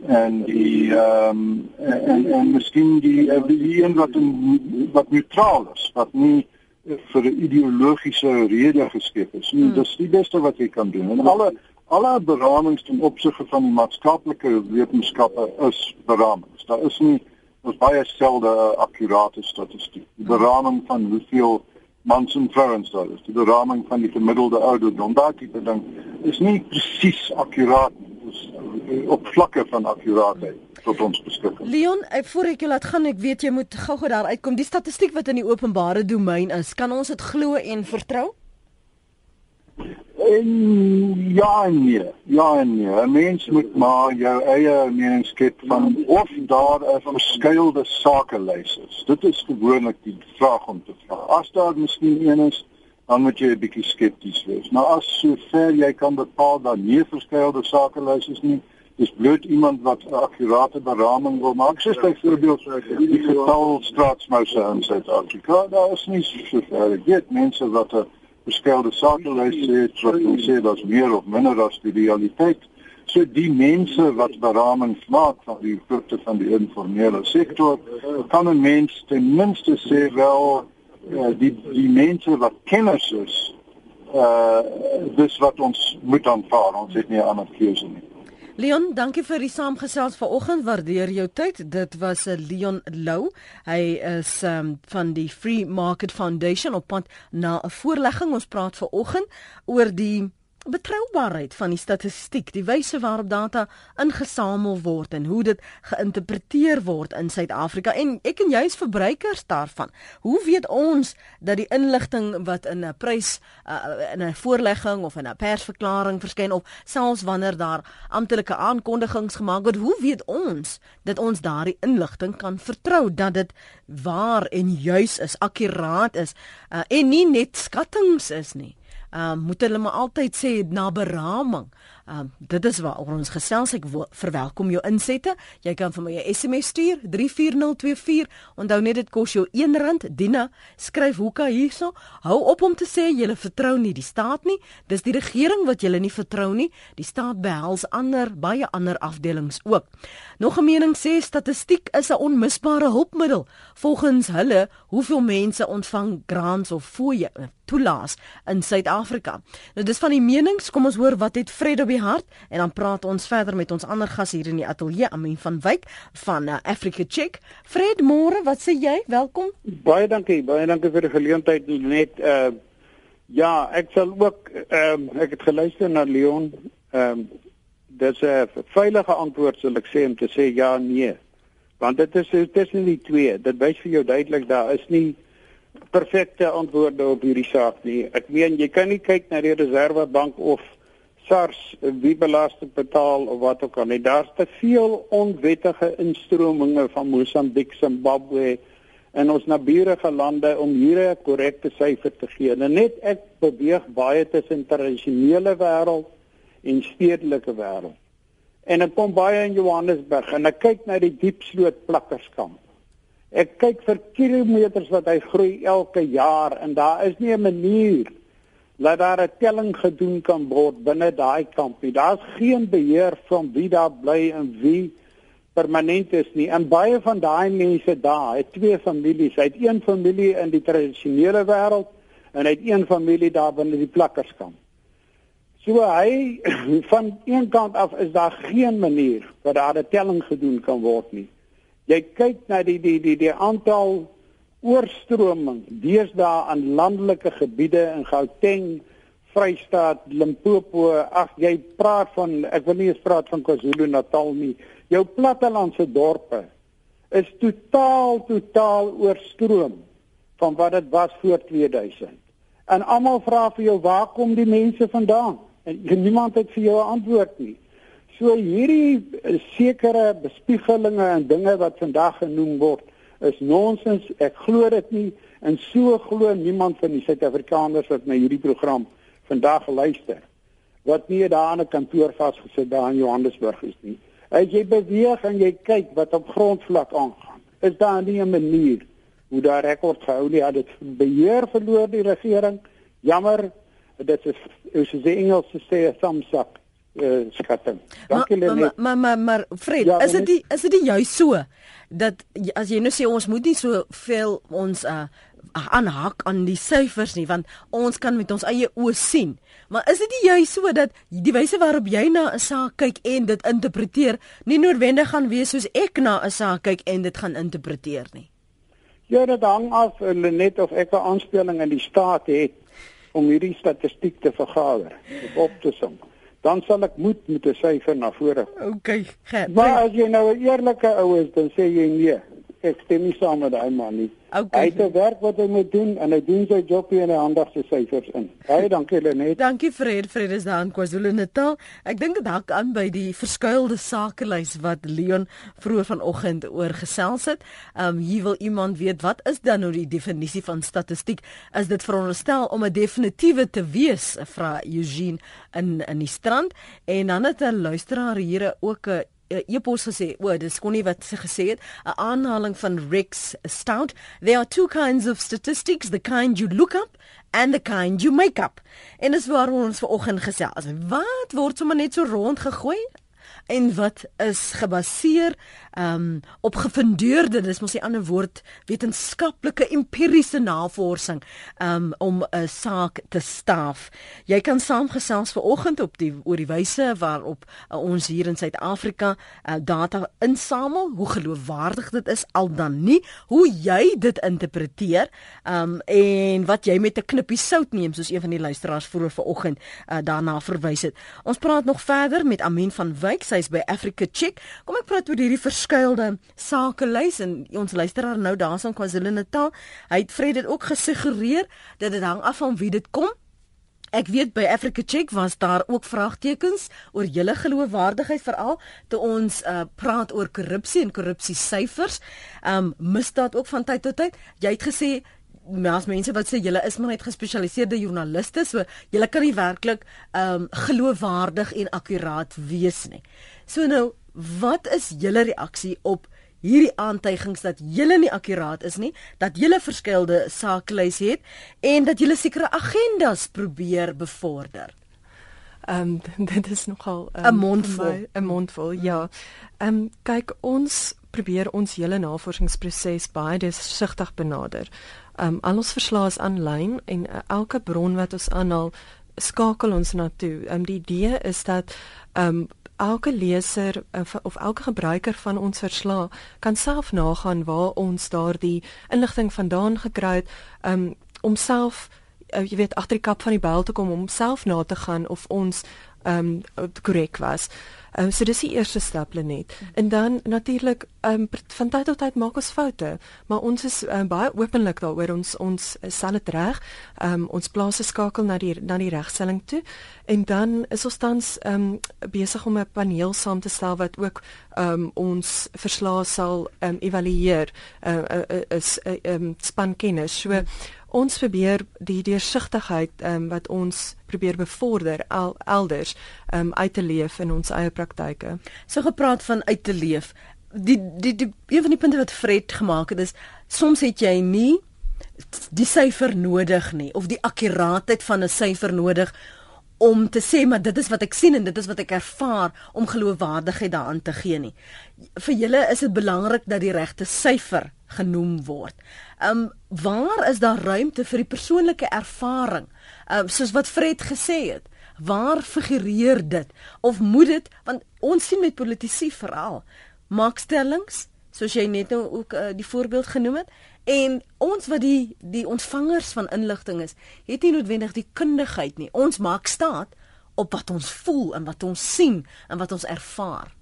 en die ehm um, en, en miskien die, die een wat in, wat neutraal is wat nie vir 'n ideologiese rede geskep is. Hmm. Dis die beste wat jy kan doen. En alle alle beramings ten opsigte van die maatskaplike wetenskappe is beramings. Daar is nie ons baie selde akkurate statistiek. Die beraming van hoeveel mans en vrouens daar is, die beraming van die gemiddelde ouderdom, daai tipe ding is nie presies akkuraat nie. Dis op vlakke van akkuraatheid tot ons beskikking. Leon, voor ek jou laat gaan, ek weet jy moet gou-gou daar uitkom. Die statistiek wat in die openbare domein is, kan ons dit glo en vertrou? En ja en nee. Ja en nee. 'n Mens moet maar jou eie mening skep van of daar 'n verskeidelde sakelys is. Dit is gewoonlik die vraag om te vra. As daar miskien een is, dan moet jy 'n bietjie skepties wees. Maar as sover jy kan bepaal dat nie verskeidelde sakelys is nie, dis bloot iemand wat 'n akkurate beraming wil maak. Soos byvoorbeeld die getal straatsmouse in Suid-Afrika. Daar is nie so ver. Dit mense wat 'n beskelde sakelys het wat sê dat meer of minder as die realiteit. So die mense wat beraming maak van die produkte van die informele sektor, kan 'n mens ten minste sê wel uh, die die mense wat kenners is uh dis wat ons moet aanvaar ons het nie 'n ander keuse nie Leon, dankie vir die saamgesels vanoggend. Waardeer jou tyd. Dit was 'n uh, Leon Lou. Hy is um, van die Free Market Foundation op pad na 'n voorlegging. Ons praat vanoggend oor die betroubaarheid van die statistiek, die wyse waarop data ingesamel word en hoe dit geïnterpreteer word in Suid-Afrika en ek en jy is verbruikers daarvan. Hoe weet ons dat die inligting wat in 'n prys uh, in 'n voorlegging of in 'n persverklaring verskyn of selfs wanneer daar amptelike aankondigings gemaak word, hoe weet ons dat ons daardie inligting kan vertrou dat dit waar en juis is, akkuraat is uh, en nie net skattings is nie? Um, moet hulle maar altyd sê na beraming. Ehm um, dit is waar ons gesels ek verwelkom jou insette. Jy kan vir my 'n SMS stuur 34024. Onthou net dit kos jou R1. Dina, skryf hoeka hierso. Hou op om te sê jy vertrou nie die staat nie. Dis die regering wat jy nie vertrou nie. Die staat behels ander baie ander afdelings ook. Nog 'n mening sê statistiek is 'n onmisbare hulpmiddel. Volgens hulle, hoeveel mense ontvang grants of fooie toelaat in Suid-Afrika. Nou dis van die menings, kom ons hoor wat het Fred op die hart en dan praat ons verder met ons ander gas hier in die ateljee, Amin van Wyk van uh, Africa Check. Fred, môre, wat sê jy? Welkom. Baie dankie, baie dankie vir die geleentheid net uh ja, ek sal ook ehm um, ek het geluister na Leon. Ehm um, dis 'n veilige antwoord sal ek sê om te sê ja nee. Want dit is tussen die twee. Dit wys vir jou duidelik daar is nie perfekte antwoorde op hierdie saak nie. Ek meen jy kan nie kyk na die Reservebank of SARS wie belasting betaal of wat ook al nie. Daar's te veel onwettige instrominge van Mosambiek, Zimbabwe en ons naburige lande om hier 'n korrekte syfer te gee. En net ek beweeg baie tussen internasionale wêreld en stedelike wêreld. En ek kom baie in Johannesburg en ek kyk na die diepsloot plakkerskamp. Ek kyk vir kilometers wat hy groei elke jaar en daar is nie 'n manier dat daar 'n telling gedoen kan word binne daai kamp nie. Daar's geen beheer van wie daar bly en wie permanent is nie. En baie van daai mense daar het twee families. Hy het een familie in die tradisionele wêreld en hy het een familie daar binne die plakkerskamp. So hy [CLEARS THROAT] van een kant af is daar geen manier dat daar 'n telling gedoen kan word nie. Jy kyk na die die die die aantal oorstroming deesdae aan landelike gebiede in Gauteng, Vrystaat, Limpopo. Ag jy praat van ek wil nie eens praat van KwaZulu-Natal nie. Jou plattelandse dorpe is totaal totaal oorstroom van wat dit was voor 2000. En almal vra vir jou waar kom die mense vandaan? en [LAUGHS] niemand het vir jou 'n antwoord nie. So hierdie sekere bespiegelinge en dinge wat vandag genoem word is nonsens. Ek glo dit nie en so glo niemand van die Suid-Afrikaners wat na hierdie program vandag luister wat nie daar aan 'n kantoor vasgesit daar in Johannesburg is nie. As jy beweeg en jy kyk wat op grondvlak aangaan, is daar nie 'n manier hoe daar rekord gehou nie. Het beheer verloor die regering. Jammer, dit is is die Engelse sê 'n thumbs up uh, skatting. Dankie Lene. Maar maar maar, maar Fred, ja, is dit is dit juist so dat as jy nou sê ons moet nie so veel ons uh aanhak aan die syfers nie want ons kan met ons eie oë sien. Maar is dit nie juist so dat die wyse waarop jy na 'n saak kyk en dit interpreteer nie noodwendig gaan wees soos ek na 'n saak kyk en dit gaan interpreteer nie? Ja, dit hang af net of ek 'n aanspeling in die staat het om hierdie statistiek te vergader of op te som. Dan sal ek moet met 'n syfer na vore. OK, gert. Maar as jy nou 'n eerlike ou is, dan sê jy nee. Ek stem nie saam met daai man nie. Okay. Hy het 'n werk wat hy moet doen en hy doen sy job hier en hy handig sy syfers in. Baie dankie Lenet. Dankie Fred, Fred is daar in KwaZulu-Natal. Ek dink dit hak aan by die verskuilde sakelys wat Leon vroeër vanoggend oor gesels het. Um hier wil iemand weet wat is dan nou die definisie van statistiek? Is dit veronderstel om 'n definitiewe te wees? Vra Eugene in in die strand en dan het 'n luisteraar hier ook 'n e-pos gesê, o, dis kon nie wat sy gesê het, 'n aanhaling van Rex Stout. There are two kinds of statistics, the kind you look up and the kind you make up. En dis waar ons vanoggend gesels. Wat word sommer net so rond gegooi? En wat is gebaseer um op gefundeerde dis mos 'n ander woord wetenskaplike empiriese navorsing um om 'n saak te staaf. Jy kan saamgesels vanoggend op die oor die wyse waarop uh, ons hier in Suid-Afrika uh, data insamel, hoe geloofwaardig dit is al dan nie, hoe jy dit interpreteer um en wat jy met 'n knippie sout neem soos een van die luisteraars vroeër vanoggend uh, daarna verwys het. Ons praat nog verder met Amin van Wyk, sy's by Africa Check. Kom ek praat oor hierdie verskuilde sakelys en ons luisteraar nou daarson KwaZulu-Natal. Hy het Fred dit ook gesuggereer dat dit hang af van wie dit kom. Ek weet by Africa Check was daar ook vraagtekens oor julle geloofwaardigheid veral toe ons uh, praat oor korrupsie en korrupsie syfers. Um misdaad ook van tyd tot tyd. Jy het gesê as mense wat sê julle is maar net gespesialiseerde joernaliste so julle kan nie werklik um geloofwaardig en akkuraat wees nie. So nou wat is julle reaksie op hierdie aantuigings dat julle nie akkuraat is nie, dat julle verskillende saaklys het en dat julle sekere agendas probeer bevorder? Ehm um, [LAUGHS] dit is nogal 'n um, mondvol, 'n mondvol, ja. Ehm um, kyk ons probeer ons hele navorsingsproses baie deursigtig benader. Um, al ons verslae is aanlyn en uh, elke bron wat ons aanhaal skakel ons na toe. Um, die idee is dat um, elke leser of, of elke gebruiker van ons verslag kan self nagaan waar ons daardie inligting vandaan gekry het um, om self uh, jy weet agter die kap van die bel te kom om self na te gaan of ons ehm um, korrek was. Ehm um, so dis die eerste stap net. En dan natuurlik ehm um, van tyd tot tyd maak ons foute, maar ons is um, baie openlik daaroor ons ons sal dit reg. Ehm um, ons plaas 'n skakel na die na die regstelling toe en dan is ons tans ehm um, besig om 'n paneel saam te stel wat ook ehm um, ons verslae sal ehm um, evalueer. Uh, uh, uh, is 'n uh, um, span kennis. So ons probeer die deursigtigheid um, wat ons probeer bevorder el, elders um, uit te leef in ons eie praktyke. So gepraat van uit te leef. Die die die een van die punte wat Fred gemaak het is soms het jy nie die syfer nodig nie of die akkuraatheid van 'n syfer nodig om te sê maar dit is wat ek sien en dit is wat ek ervaar om geloofwaardigheid daaraan te gee nie. Vir julle is dit belangrik dat die regte syfer genoem word. Um, waar is daar ruimte vir die persoonlike ervaring? Um, soos wat Fred gesê het, waar figureer dit of moet dit want ons sien met politici veral maak stellings soos jy net nou ook uh, die voorbeeld genoem het en ons wat die die ontvangers van inligting is, het nie noodwendig die kundigheid nie. Ons maak staat op wat ons voel en wat ons sien en wat ons ervaar.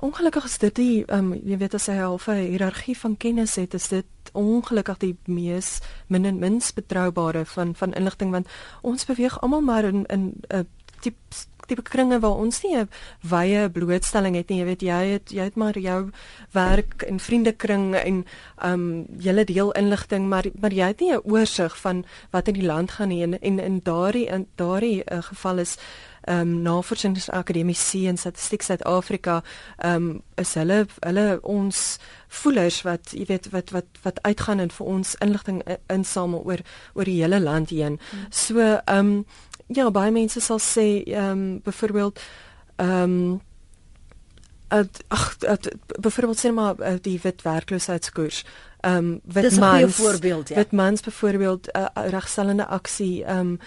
Ongelukkig is dit die ehm um, jy weet as hy half 'n hiërargie van kennis het, is dit ongelukkig die mees min en minst betroubare van van inligting want ons beweeg almal maar in in 'n tipe tipe kringe waar ons nie 'n wye blootstelling het nie. Jy weet jy het jy het maar jou werk en vriendekring en ehm um, julle deel inligting maar maar jy het nie 'n oorsig van wat in die land gaan nie en in in daardie in daardie uh, geval is ehm um, Navorsingsakademie en Statistiek Suid-Afrika ehm um, is hulle hulle ons voelers wat jy weet wat wat wat uitgaan en vir ons inligting insamel oor oor die hele land heen. Hmm. So ehm um, ja, baie mense sal sê ehm um, byvoorbeeld ehm um, ag byvoorbeeld sê maar eh, die wit werkloosheidskoers ehm um, wit mans voorbeeld ja. Wit mans byvoorbeeld 'n uh, eh, eh, regstellende aksie ehm um,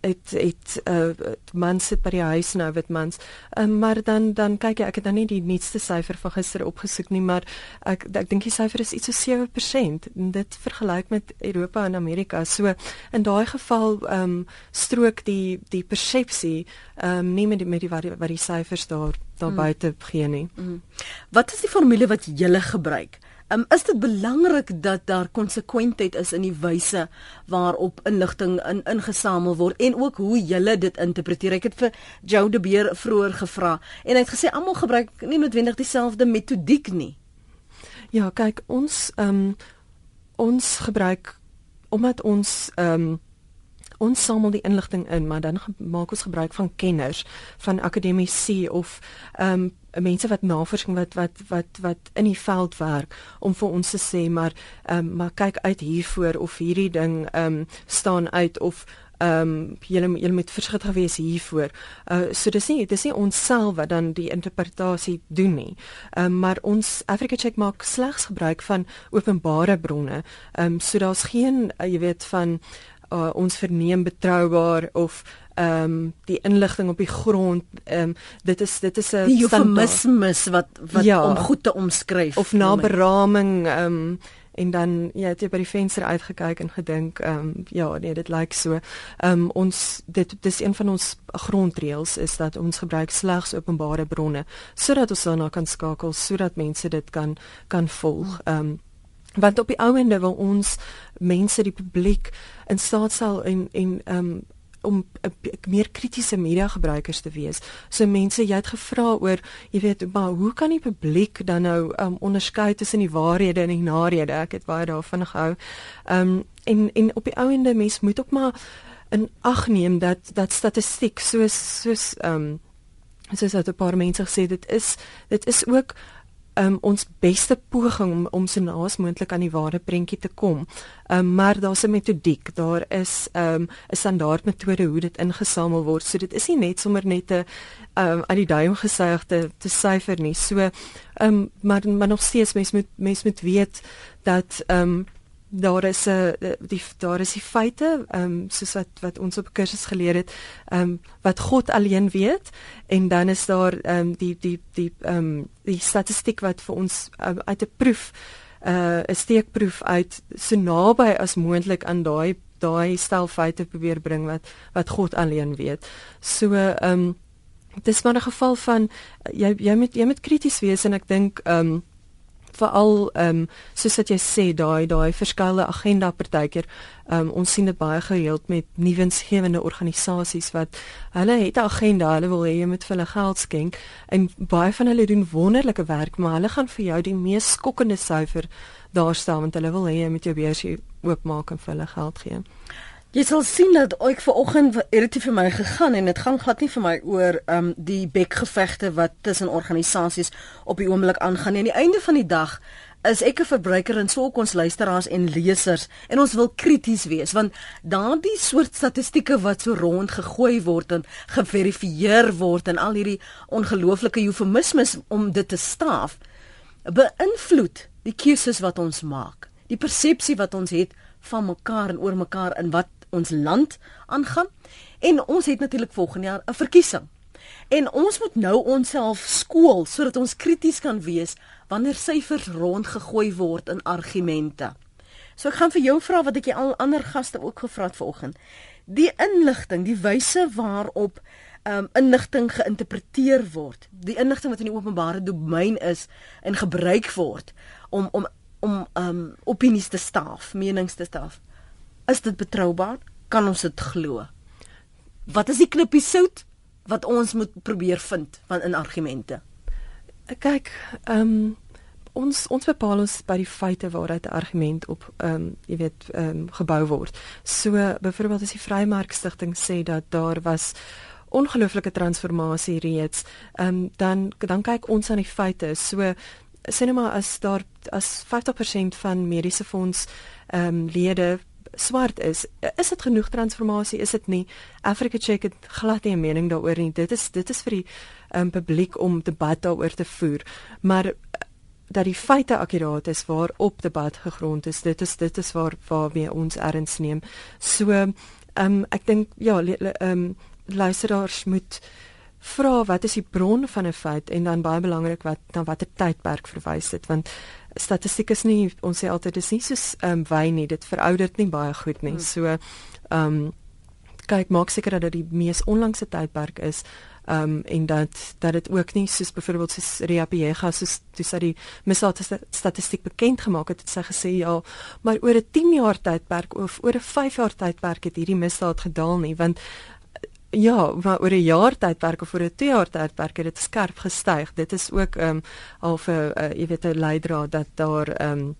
het het uh, mans sit by die huis nou wit mans um, maar dan dan kyk jy ek het nou nie die nuutste syfer van gister opgesoek nie maar ek ek dink die syfer is iets so 7% en dit vergelyk met Europa en Amerika. So in daai geval ehm um, strook die die persepsie ehm um, nie met die met die wat die, die syfers daar daar mm. buite gee nie. Mm. wat is die formule wat jy gebruik Um, is dit belangrik dat daar konsekwentheid is in die wyse waarop inligting in ingesamel word en ook hoe jy dit interpreteer. Ek het vir Joe de Beer vroeër gevra en hy het gesê almal gebruik nie noodwendig dieselfde metodiek nie. Ja, kyk, ons ehm um, ons gebruik omdat ons ehm um, ons samel die inligting in, maar dan maak ons gebruik van kenners, van akademici of ehm um, mense wat navorsing wat wat wat wat in die veld werk om vir ons te sê maar ehm um, maar kyk uit hiervoor of hierdie ding ehm um, staan uit of ehm um, julle julle moet versigtig wees hiervoor. Uh so dis nie dis nie ons self wat dan die interpretasie doen nie. Ehm um, maar ons Africa Check maak slegs gebruik van openbare bronne. Ehm um, so daar's geen uh, jy weet van uh, ons verneem betroubaar of ehm um, die inligting op die grond ehm um, dit is dit is 'n eufemismes wat wat ja, om goed te omskryf of na beraming ehm um, en dan ja het jy by die venster uitgekyk en gedink ehm um, ja nee dit lyk so. Ehm um, ons dit dis een van ons grondreëls is dat ons gebruik slegs openbare bronne sodat ons daarna kan skakel sodat mense dit kan kan volg. Ehm um, want op die ou ende wil ons mense die publiek in staat stel en en um, om uh, meer kritiese media gebruikers te wees. So mense, jy het gevra oor, jy weet, maar hoe kan die publiek dan nou um, onderskei tussen die waarhede en die narede? Ek het baie daarvan gehou. Um, en en op die ou ende mens moet ook maar in ag neem dat dat statistiek soos soos um, soos dat 'n paar mense gesê dit is dit is ook um, ons beste poging om om so naas moontlik aan die ware prentjie te kom. Um, maar daar's 'n metodiek, daar is ehm, 'n um, standaard metode hoe dit ingesamel word. So dit is nie net sommer net 'n um, aan die duim gesuig te syfer nie. So um, maar maar nog steeds mens moet mens moet weet dat ehm um, daar is 'n uh, die daar is die feite ehm um, soos wat wat ons op kursus geleer het ehm um, wat God alleen weet en dan is daar ehm um, die die die ehm um, die statistiek wat vir ons um, uit 'n proef uh, 'n steekproef uit so naby as moontlik aan daai daai stel feite probeer bring wat wat God alleen weet. So ehm um, dis maar 'n geval van jy jy moet jy moet krities wees en ek dink ehm um, veral ehm um, soos wat jy sê daai daai verskillende agenda partykeer ehm um, ons sien dit baie gereeld met nuwensgewende organisasies wat hulle het 'n agenda hulle wil hê jy moet vir hulle geld skenk en baie van hulle doen wonderlike werk maar hulle gaan vir jou die mees skokkende syfer daar staan want hulle wil hê jy moet jou beursie oopmaak en vir hulle geld gee. Jy sal sien dat ek ver oggend het dit vir my gegaan en dit gaan glad nie vir my oor um die bekgevegte wat tussen organisasies op die oomblik aangaan nie. Aan die einde van die dag is ek 'n verbruiker en sou ons luisteraars en lesers en ons wil krities wees want daardie soort statistieke wat so rond gegooi word en geverifieer word en al hierdie ongelooflike eufemismes om dit te staaf beïnvloed die keuses wat ons maak, die persepsie wat ons het van mekaar en oor mekaar in wat ons land aangaan. En ons het natuurlik volgende jaar 'n verkiesing. En ons moet nou onsself skool sodat ons krities kan wees wanneer syfers rondgegooi word in argumente. So ek gaan vir jou vra wat ek al ander gaste ook gevra het vanoggend. Die inligting, die wyse waarop um inligting geïnterpreteer word, die inligting wat in die openbare domein is en gebruik word om om om um opinies te staaf, menings te staaf. Is dit betroubaar? Kan ons dit glo? Wat is die knippie sout wat ons moet probeer vind van in argumente? Kyk, ehm um, ons ons bepaal ons by die feite waaruit 'n argument op ehm um, jy weet ehm um, gebou word. So byvoorbeeld as die Vrymarkstigting sê dat daar was ongelooflike transformasie reeds, ehm um, dan dan kyk ons aan die feite. So sê net maar as daar as 50% van mediese fonds ehm um, lede swart is, is dit genoeg transformasie? Is dit nie? Africa Check het glad nie 'n mening daaroor nie. Dit is dit is vir die um, publiek om debat daaroor te voer. Maar eh, dat die feite akkuraat is waarop debat gegrond is, dit is dit is waar waar we ons erns neem. So ehm um, ek dink ja, ehm um, luisteraars moet vra wat is die bron van 'n feit en dan baie belangrik wat dan watter tydperk verwys dit want statistiek is nie ons sê altyd dis nie soos ehm um, wyn nie dit verouderd nie baie goed nie. Hmm. So ehm um, kyk maak seker dat dit die mees onlangse tydperk is ehm um, en dat dat dit ook nie soos byvoorbeeld soos Ria Piega soos dis dat die misdaad statistiek bekend gemaak het het sy gesê ja maar oor 'n 10 jaar tydperk of oor 'n 5 jaar tydperk het hierdie misdaad gedaal nie want Ja, maar oor 'n jaar tydperk of oor 'n 2 jaar tydperk het dit skerp gestyg. Dit is ook ehm um, al vir uh, jy weet 'n leidraad dat daar ehm um,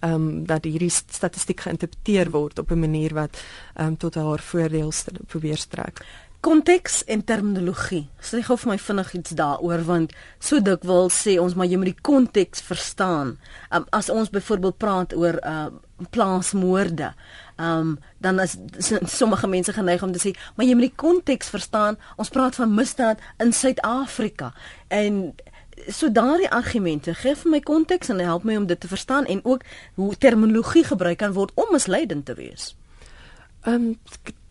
ehm um, dat hierdie statistiek geïnterpreteer word op 'n manier wat ehm um, tot haar voordeel probeer strek. Konteks en terminologie. Sê gou vir my vinnig iets daaroor want so dikwels sê ons maar jy moet die konteks verstaan. Um, as ons byvoorbeeld praat oor uh plaasmoorde, um, dan is sommige mense geneig om te sê, maar jy moet die konteks verstaan. Ons praat van misdaad in Suid-Afrika en so daardie argumente gee vir my konteks en help my om dit te verstaan en ook hoe terminologie gebruik kan word om misleidend te wees. Ehm um,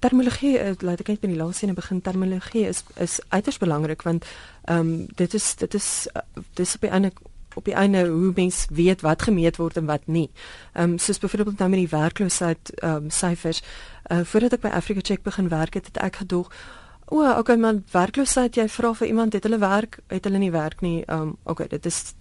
terminologie, uh, laat ek net by die laaste een begin. Terminologie is is uiters belangrik want ehm um, dit is dit is uh, dis op die einde op die einde hoe mens weet wat gemeet word en wat nie. Ehm um, soos byvoorbeeld nou met die werkloosheid ehm um, syfers. Uh, voordat ek by Africa Check begin werk het, het ek gedoog O, oh, okay man, werkloosheid, jy vra vir iemand het hulle werk, het hulle nie werk nie. Ehm um, okay, dit is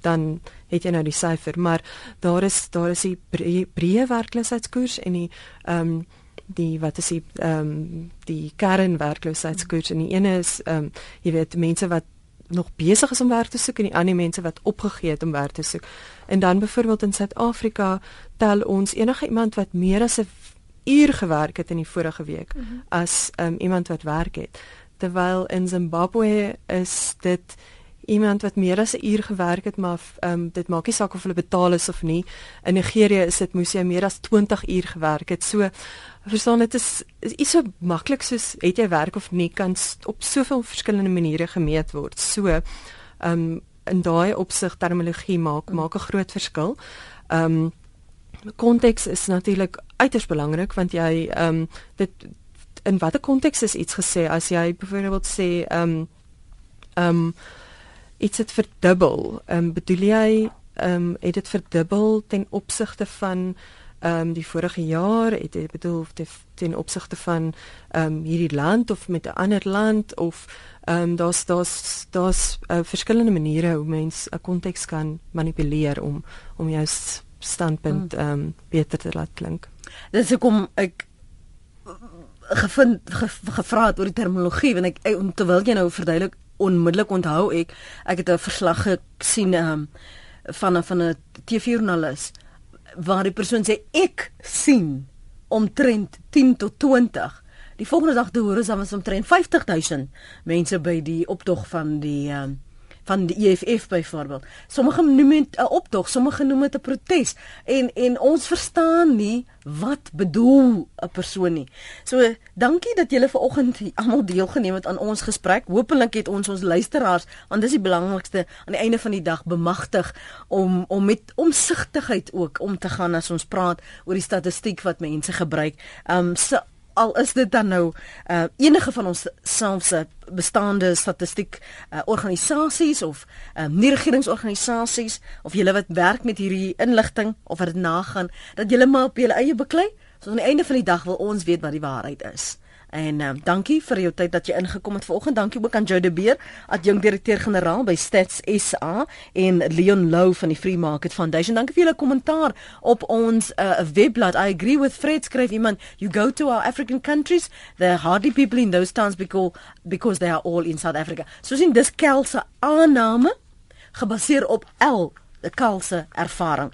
dan het jy nou die syfer, maar daar is daar is die breë werkloosheidskoers en die ehm um, die wat is die ehm um, die kernwerkloosheidskoers en die ene is ehm um, jy weet mense wat nog besig is om werk te soek en die ander mense wat opgegee het om werk te soek. En dan byvoorbeeld in Suid-Afrika tel ons enige iemand wat meer as 'n uur gewerk het in die vorige week mm -hmm. as um, iemand wat werk het. Terwyl in Zimbabwe is dit iemand wat meer as 'n uur gewerk het maar um, dit maak nie saak of hulle betaal is of nie. In Nigerië is dit moes jy meer as 20 uur gewerk het. So verstaan dit is is so maklik soos het jy werk of nie kan op soveel verskillende maniere gemeet word. So ehm um, in daai opsig terminologie maak maak 'n groot verskil. Ehm um, konteks is natuurlik uiters belangrik want jy ehm um, dit in watter konteks is iets gesê as jy byvoorbeeld sê ehm um, ehm um, iets het verdubbel ehm um, bedoel jy ehm um, het dit verdubbel ten opsigte van ehm um, die vorige jaar het jy bedoel ten opsigte van ehm um, hierdie land of met 'n ander land of ehm um, daar's daar's daar's uh, verskillende maniere hoe mens 'n konteks kan manipuleer om om jou standpunt hmm. ehm um, beter te laat klink. Dis hoekom ek gevind ge, gevra het oor die terminologie want ek terwyl jy nou verduidelik onmiddellik onthou ek ek het 'n verslag gesien ehm um, van 'n van 'n TV-joernalis waar die persoon sê ek sien omtrent 10 tot 20 die volgende dag te hoor is dan was omtrent 50000 mense by die optog van die um, van die EFF byvoorbeeld. Sommige noem dit 'n optog, sommige noem dit 'n protes en en ons verstaan nie wat bedoel 'n persoon nie. So dankie dat julle vanoggend almal deelgeneem het aan ons gesprek. Hoopelik het ons ons luisteraars, want dis die belangrikste aan die einde van die dag bemagtig om om met omsigtigheid ook om te gaan as ons praat oor die statistiek wat mense gebruik. Um so al is dit dan nou uh, enige van ons selfse bestaande statistiek uh, organisasies of uh, nie regeringsorganisasies of julle wat werk met hierdie inligting of wat dit nagaan dat julle maar op julle eie beklei so aan die einde van die dag wil ons weet wat die waarheid is. En um, dankie vir jou tyd dat jy ingekom het vanoggend. Dankie ook aan Joe de Beer, adjunkdirekteur-generaal by Stats SA en Leon Lou van die Free Market Foundation. Dankie vir julle kommentaar op ons uh, webblad. I agree with Fred skryf iemand, you go to our African countries, there are hardly people in those towns because because they are all in South Africa. So sien dis Kelse aanname gebaseer op L, die Kelse ervaring.